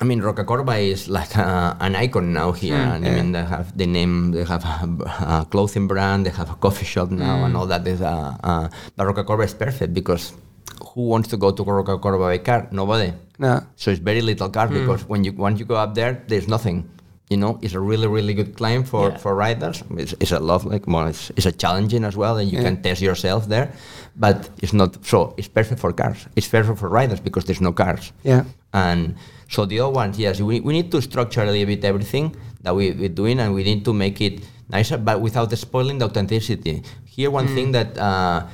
I mean, Roca Corba is like uh, an icon now here. and I mean, they have the name, they have a, a clothing brand, they have a coffee shop now, and all that. Is, uh, uh, but Roca Corba is perfect because who wants to go to Roca Corba by car? Nobody. No. So it's very little cars because when you once you go up there, there's nothing. You know, it's a really really good climb for, Yeah. for riders. It's, it's a lot like well, it's, it's a challenging as well, and you Yeah. can test yourself there. But it's not so. It's perfect for cars. It's perfect for riders because there's no cars. Yeah. And so the other ones, yes, we, we need to structure a little bit everything that we, we're doing, and we need to make it nicer, but without spoiling the authenticity. Here, one thing that uh,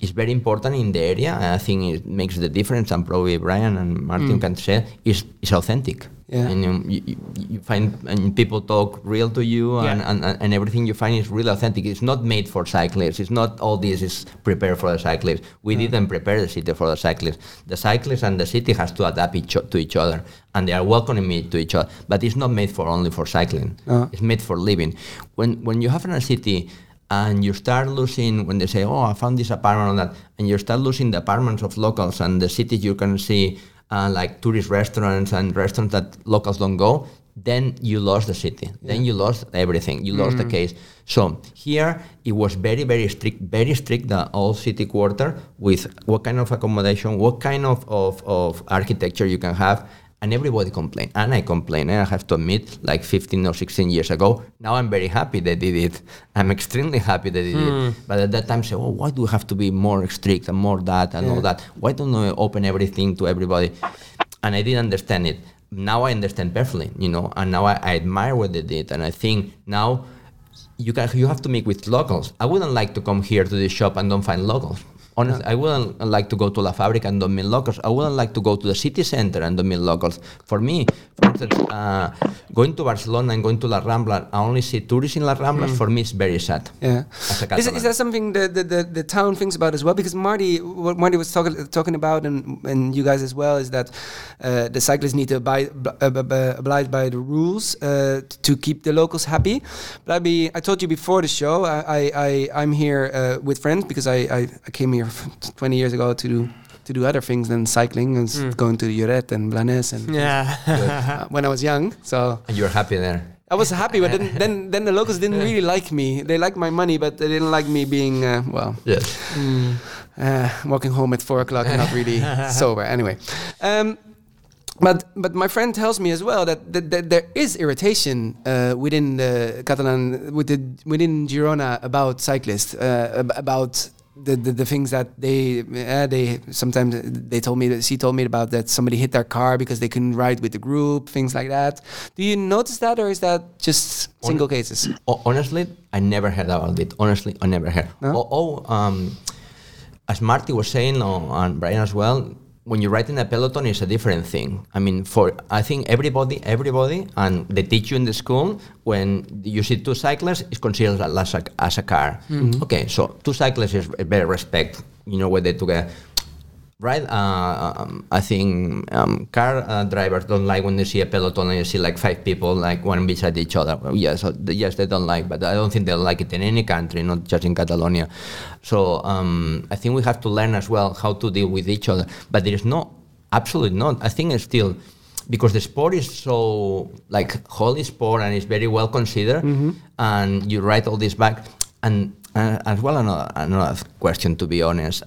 is very important in the area, and I think it makes the difference, and probably Brian and Martin can say, is is authentic. Yeah. And um, you, you, you find and people talk real to you, and, Yeah. and, and, and everything you find is really authentic. It's not made for cyclists. It's not all this is prepared for the cyclists. We didn't prepare the city for the cyclists. The cyclists and the city has to adapt each, to each other, and they are welcoming it to each other. But it's not made for only for cycling. No. It's made for living. When when you have in a city and you start losing when they say, "Oh, I found this apartment," or that, and you start losing the apartments of locals and the cities you can see, uh, like tourist restaurants and restaurants that locals don't go. Then you lost the city. Then you lost everything. You lost the case. So here it was very, very strict, very strict. The all city quarter with what kind of accommodation, what kind of, of, of architecture you can have, and everybody complained. And i complained and i have to admit like 15 or 16 years ago now i'm very happy they did it. I'm extremely happy they did it. Hmm. But at that time say oh why do we have to be more strict and more that and all that? Why don't we open everything to everybody? And i didn't understand it. Now i understand perfectly you know and now i, I admire what they did. And i think now you can you have to meet with locals. I wouldn't like to come here to the shop and don't find locals Honestly, I wouldn't like to go to La Fábrica and don't meet locals. I wouldn't like to go to the city center and don't meet locals. For me, for instance, uh, going to Barcelona and going to La Rambla, I only see tourists in La Rambla. For me, it's very sad. Yeah. Is, is that something that the, the, the town thinks about as well? Because Marty, what Marty was talking talking about, and and you guys as well, is that uh, the cyclists need to abide, uh, oblige by the rules uh, to keep the locals happy. But I be I told you before the show, I I, I I'm here uh, with friends because I, I, I came here 20 years ago to do to do other things than cycling and s- going to Lloret and Blanes and Yeah. uh, when I was young. So And you're happy there. I was happy, but then, then then the locals didn't really like me. They liked my money, but they didn't like me being uh, well, Yes. uh, walking home at four o'clock and not really sober. Anyway, um, but but my friend tells me as well that, that, that there is irritation uh, within the Catalan with the, within Girona about cyclists uh, about. The, the, the things that they uh, they sometimes they told me that she told me about that somebody hit their car because they couldn't ride with the group things like that. Do you notice that or is that just single cases? Honestly, I never heard about it. Honestly, I never heard. No? Oh, oh um, as Marty was saying, uh, and Brian as well, when you ride in a peloton, it's a different thing. I mean, for I think everybody, everybody, and they teach you in the school when you see two cyclists, it's considered as a, as a car. Mm-hmm. Okay, so two cyclists is very respect. You know, where they together. Right, uh, um, I think um, car uh, drivers don't like when they see a peloton and you see like five people like one beside each other. Well, yes, yes, they don't like, but I don't think they'll like it in any country, not just in Catalonia. So um, I think we have to learn as well how to deal with each other. But there is no, absolutely not. I think it's still because the sport is so like holy sport and it's very well considered, and you write all this back. And uh, as well, another, another question to be honest.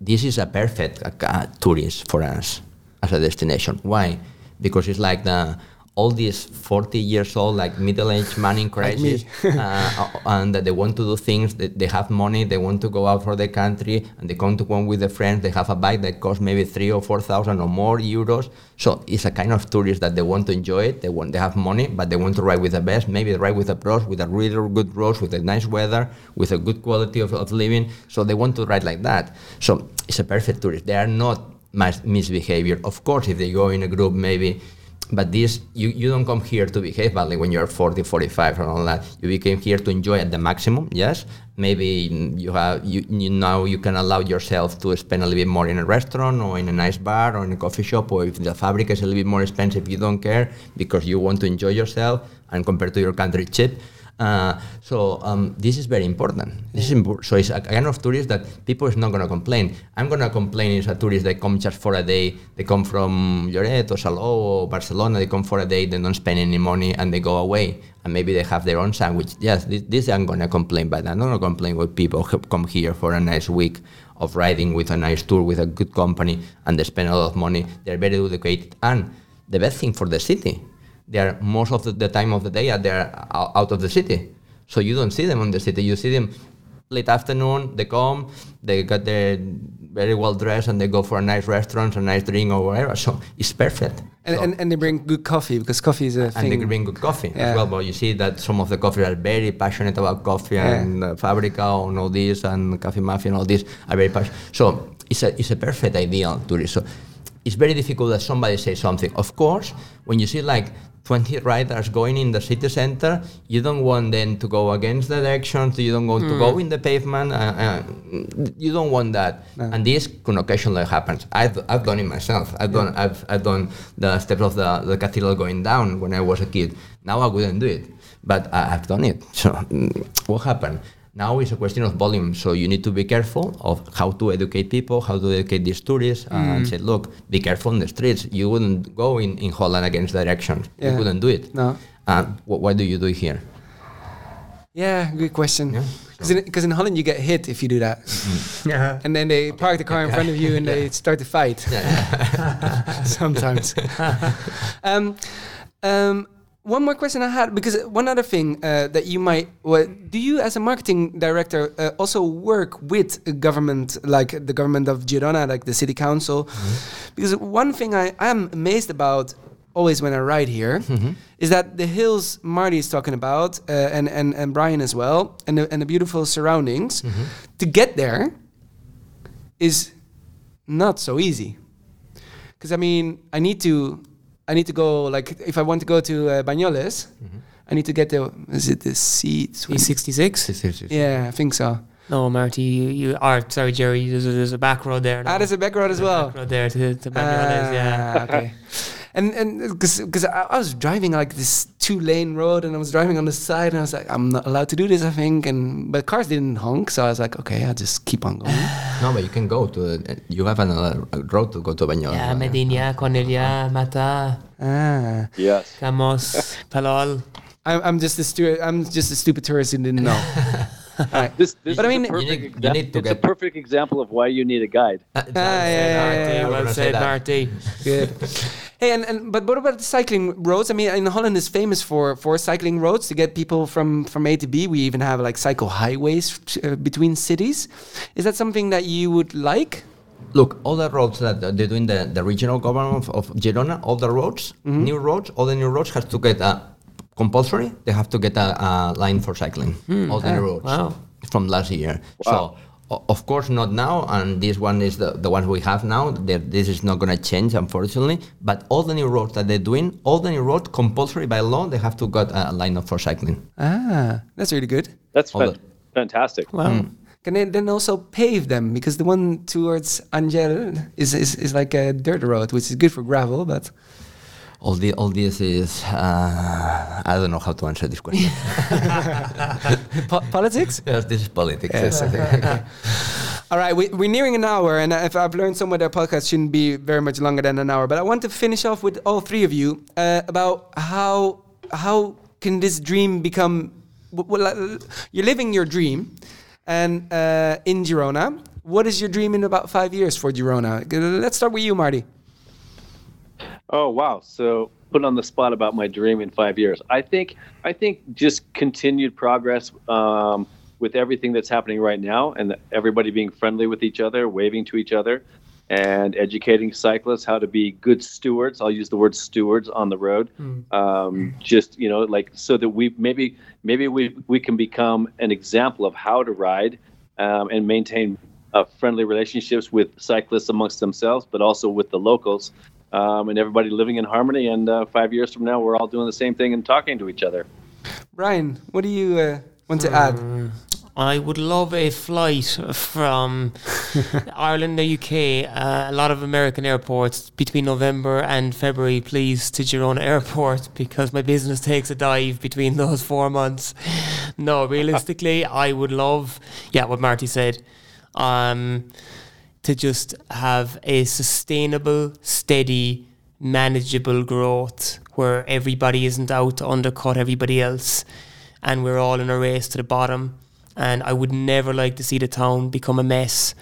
This is a perfect uh, tourist for us as a destination. Why? Because it's like the all these 40 years old, like middle-aged man in crisis, uh, and that they want to do things. They, they have money. They want to go out for the country, and they come to one with their friends. They have a bike that costs maybe three or four thousand or more euros. So it's a kind of tourist that they want to enjoy it. They want they have money, but they want to ride with the best. Maybe ride with the pros, with a really good roads, with a nice weather, with a good quality of, of living. So they want to ride like that. So it's a perfect tourist. They are not mis- misbehavior. Of course, if they go in a group, maybe. But this, you, you don't come here to behave badly when you're 40, 45 and all that. You came here to enjoy at the maximum, yes. Maybe you have, you, you now you can allow yourself to spend a little bit more in a restaurant or in a nice bar or in a coffee shop or if the fabric is a little bit more expensive, you don't care because you want to enjoy yourself and compared to your country cheap. Uh, so um, this is very important. This is important. So it's a kind of tourist that people is not going to complain. I'm going to complain is a tourist that come just for a day. They come from Lloret or Salou or Barcelona. They come for a day. They don't spend any money and they go away. And maybe they have their own sandwich. Yes, this, this I'm going to complain, but I'm not going to complain with people who come here for a nice week of riding with a nice tour with a good company and they spend a lot of money. They're very educated and the best thing for the city they are most of the, the time of the day they're out of the city so you don't see them in the city you see them late afternoon they come they got their very well dressed and they go for a nice restaurant a nice drink or whatever so it's perfect And, So- and, and they bring good coffee because coffee is a and thing. they bring good coffee Yeah. as well. But you see that some of the coffee are very passionate about coffee Yeah. and uh, Fabrica and all this and Coffee Mafia and all this are very passionate. So it's a it's a perfect ideal tourist. So it's very difficult that somebody says something. Of course, when you see like 20 riders going in the city center, you don't want them to go against the directions, you don't want to go in the pavement, uh, uh, you don't want that. And this can occasionally happen. I've, I've done it myself. I've done I've, I've done the steps of the, the cathedral going down when I was a kid. Now I wouldn't do it, but I, I've done it. So mm, what happened? Now it's a question of volume, so you need to be careful of how to educate people, how to educate these tourists, uh, and say, look, be careful in the streets. You wouldn't go in, in Holland against directions. Yeah. You wouldn't do it. No. Uh, wh- why do you do here? Yeah, good question. Because in, 'cause in Holland you get hit if you do that, Yeah. and then they park the car in front of you and they start to fight. Sometimes. um, um, one more question I had because one other thing uh, that you might well, do you as a marketing director uh, also work with a government like the government of Girona like the city council? Because one thing I am amazed about always when I ride here is that the hills Marty is talking about uh, and, and and Brian as well and the, and the beautiful surroundings to get there is not so easy. Because I mean, I need to, I need to go. Like, if I want to go to uh, Banyoles, I need to get the. Is it the C sixty six? Yeah, I think so. No, Marty, you, you are sorry, Jerry. There's a, there's a back road there. Ah, there's a back road as well. Back road there to, to Banyoles, yeah. Ah, okay. And and because I, I was driving like this two lane road and I was driving on the side and I was like I'm not allowed to do this I think and but cars didn't honk so I was like okay I'll just keep on going. No, but you can go to. You have another road to go to Banyoles. Yeah, Medinyà, Cornellà, Mata, ah, Yes. Camós, Palol. I'm I'm just a stu- I'm just a stupid tourist who didn't know. All right. This, this But I mean- a You perfect need- you need to it's a get- perfect example of why you need a guide. Uh, Ah, yeah, yeah, yeah, Marty, yeah. Well say said, that. Marty. Good. hey, and, and but what about the cycling roads? I mean, in Holland is famous for for cycling roads to get people from from A to B. We even have like cycle highways uh, between cities. Is that something that you would like? Look, all the roads that uh, they're doing the, the regional government of, of Girona, all the roads, Mm-hmm. new roads, all the new roads have to get a compulsory. They have to get a, a line for cycling. all the new roads wow. from last year. So. O- Of course, not now, and this one is the, the one we have now. There- This is not going to change, unfortunately. But all the new roads that they're doing, all the new roads, compulsory by law, they have to got a line up for cycling. Ah, that's really good. That's All fan- fantastic. Wow. Can they then also pave them? Because the one towards Angel is, is, is like a dirt road, which is good for gravel, but All, the, all this is, uh, I don't know how to answer this question. po- politics? yes, this is politics. Yes, okay. All right, we, we're nearing an hour, and if I've learned somewhere that podcast shouldn't be very much longer than an hour. But I want to finish off with all three of you uh, about how how can this dream become? Well, you're living your dream, and uh, in Girona. What is your dream in about five years for Girona? Let's start with you, Marty. Oh wow! So put on the spot about my dream in five years. I think I think just continued progress um, with everything that's happening right now, and everybody being friendly with each other, waving to each other, and educating cyclists how to be good stewards. I'll use the word stewards on the road. Um, just you know, like so that we maybe maybe we we can become an example of how to ride um, and maintain uh, friendly relationships with cyclists amongst themselves, but also with the locals, um, and everybody living in harmony. And uh, five years from now, we're all doing the same thing and talking to each other. Brian, what do you uh, want to add? I would love a flight from Ireland, the UK, uh, a lot of American airports between November and February, please, to Girona Airport because my business takes a dive between those four months. No, realistically, I would love, yeah, what Marty said, um, to just have a sustainable, steady, manageable growth where everybody isn't out to undercut everybody else and we're all in a race to the bottom. And I would never like to see the town become a mess.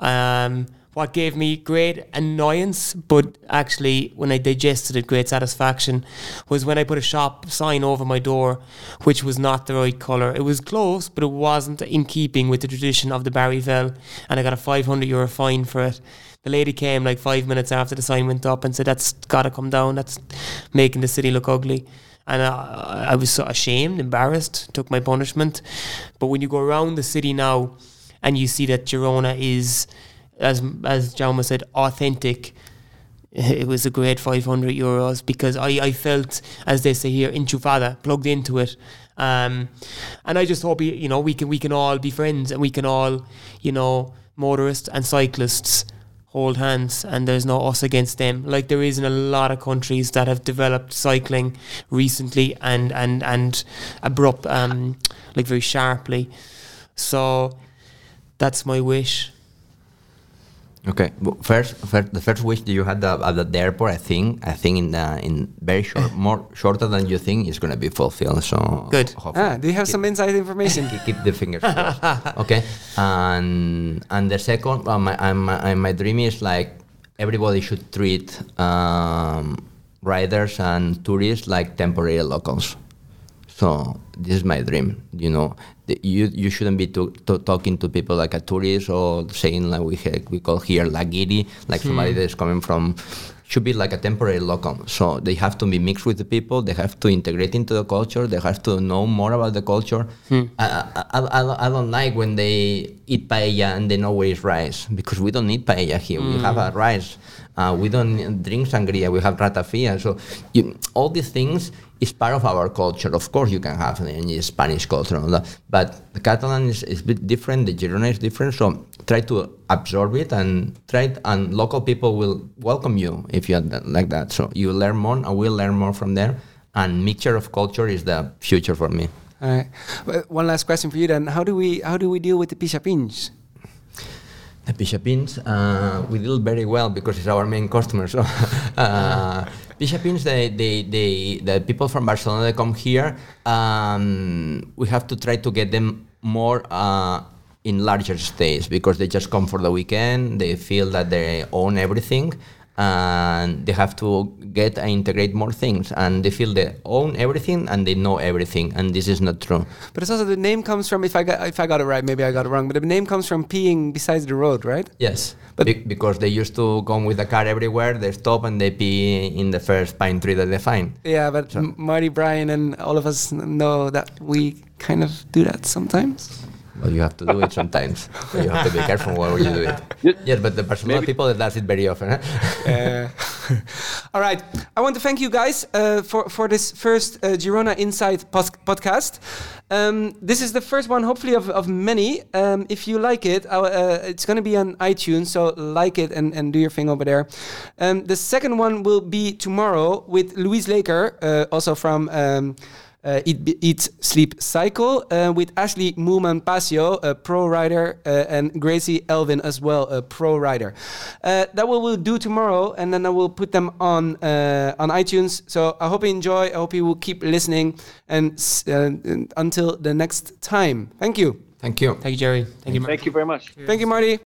Um, what gave me great annoyance, but actually, when I digested it, great satisfaction, was when I put a shop sign over my door, which was not the right colour. It was close, but it wasn't in keeping with the tradition of the Barri Vell, and I got a 500 euro fine for it. The lady came like five minutes after the sign went up and said, That's got to come down. That's making the city look ugly. And uh, I was so ashamed, embarrassed, took my punishment. But when you go around the city now and you see that Girona is, as as Jaume said, authentic, it was a great 500 euros because I, I felt, as they say here, enchufada, plugged into it. Um, and I just hope you know we can we can all be friends and we can all you know motorists and cyclists hold hands and there's no us against them. Like there is in a lot of countries that have developed cycling recently and and and abrupt um like very sharply. So that's my wish Okay. Well, first, first, the first wish that you had at the, the airport, I think, I think in the, in very short, more shorter than you think, is going to be fulfilled. So Good. Ah, do you have some inside information? keep, keep the fingers crossed. okay. And and the second, uh, my, my, my dream is like everybody should treat um, riders and tourists like temporary locals. So this is my dream. You know, you you shouldn't be to, to talking to people like a tourist or saying like we ha- we call here lagiri, like hmm. somebody that's coming from. Should be like a temporary local. So they have to be mixed with the people. They have to integrate into the culture. They have to know more about the culture. Hmm. I, I, I, I don't- I don't like when they eat paella and they know where is rice because we don't eat paella here. We hmm. have a rice. Uh, we don't drink sangria. We have ratafia. So you, all these things is part of our culture. Of course, you can have any Spanish culture, that, but the Catalan is, is a bit different. The Girona is different. So try to absorb it and try it, and local people will welcome you if you are like that. So you learn more, and we'll learn more from there. And mixture of culture is the future for me. All right. One last question for you then. How do we how do we deal with the pixapins? The Pixapins, uh, we deal very well because it's our main customer. So, uh, Pixapins, they, they, they, the people from Barcelona that come here, um, we have to try to get them more uh, in larger stays because they just come for the weekend. They feel that they own everything, and they have to get and integrate more things. And they feel they own everything and they know everything, and this is not true. But it's also the name comes from if I got if I got it right, maybe I got it wrong. But the name comes from peeing besides the road, right? Yes, But- Be- because they used to come with the car everywhere. They stop and they pee in the first pine tree that they find. Yeah, but M- Marty, Brian, and all of us know that we kind of do that sometimes. Well, you have to do it sometimes. So you have to be careful while you do it. Yes, but the Barcelona Maybe- people that does it very often. Huh? Uh, all right. I want to thank you guys uh, for, for this first uh, Girona Inside pos- podcast. Um, this is the first one, hopefully, of, of many. Um, if you like it, uh, uh, it's going to be on iTunes, so like it and, and do your thing over there. Um, the second one will be tomorrow with Louise Laker, uh, also from. Uh, Eat, B- Eat, Sleep, Cycle uh, with Ashleigh Moolman Pasio, a pro rider, uh, and Gracie Elvin as well, a pro rider. Uh, that we will do tomorrow, and then I will put them on uh, on iTunes. So I hope you enjoy. I hope you will keep listening, and s- uh, until the next time. Thank you. Thank you. thank you Jerry thank you Mark. Thank you very much. Thank you, Marty.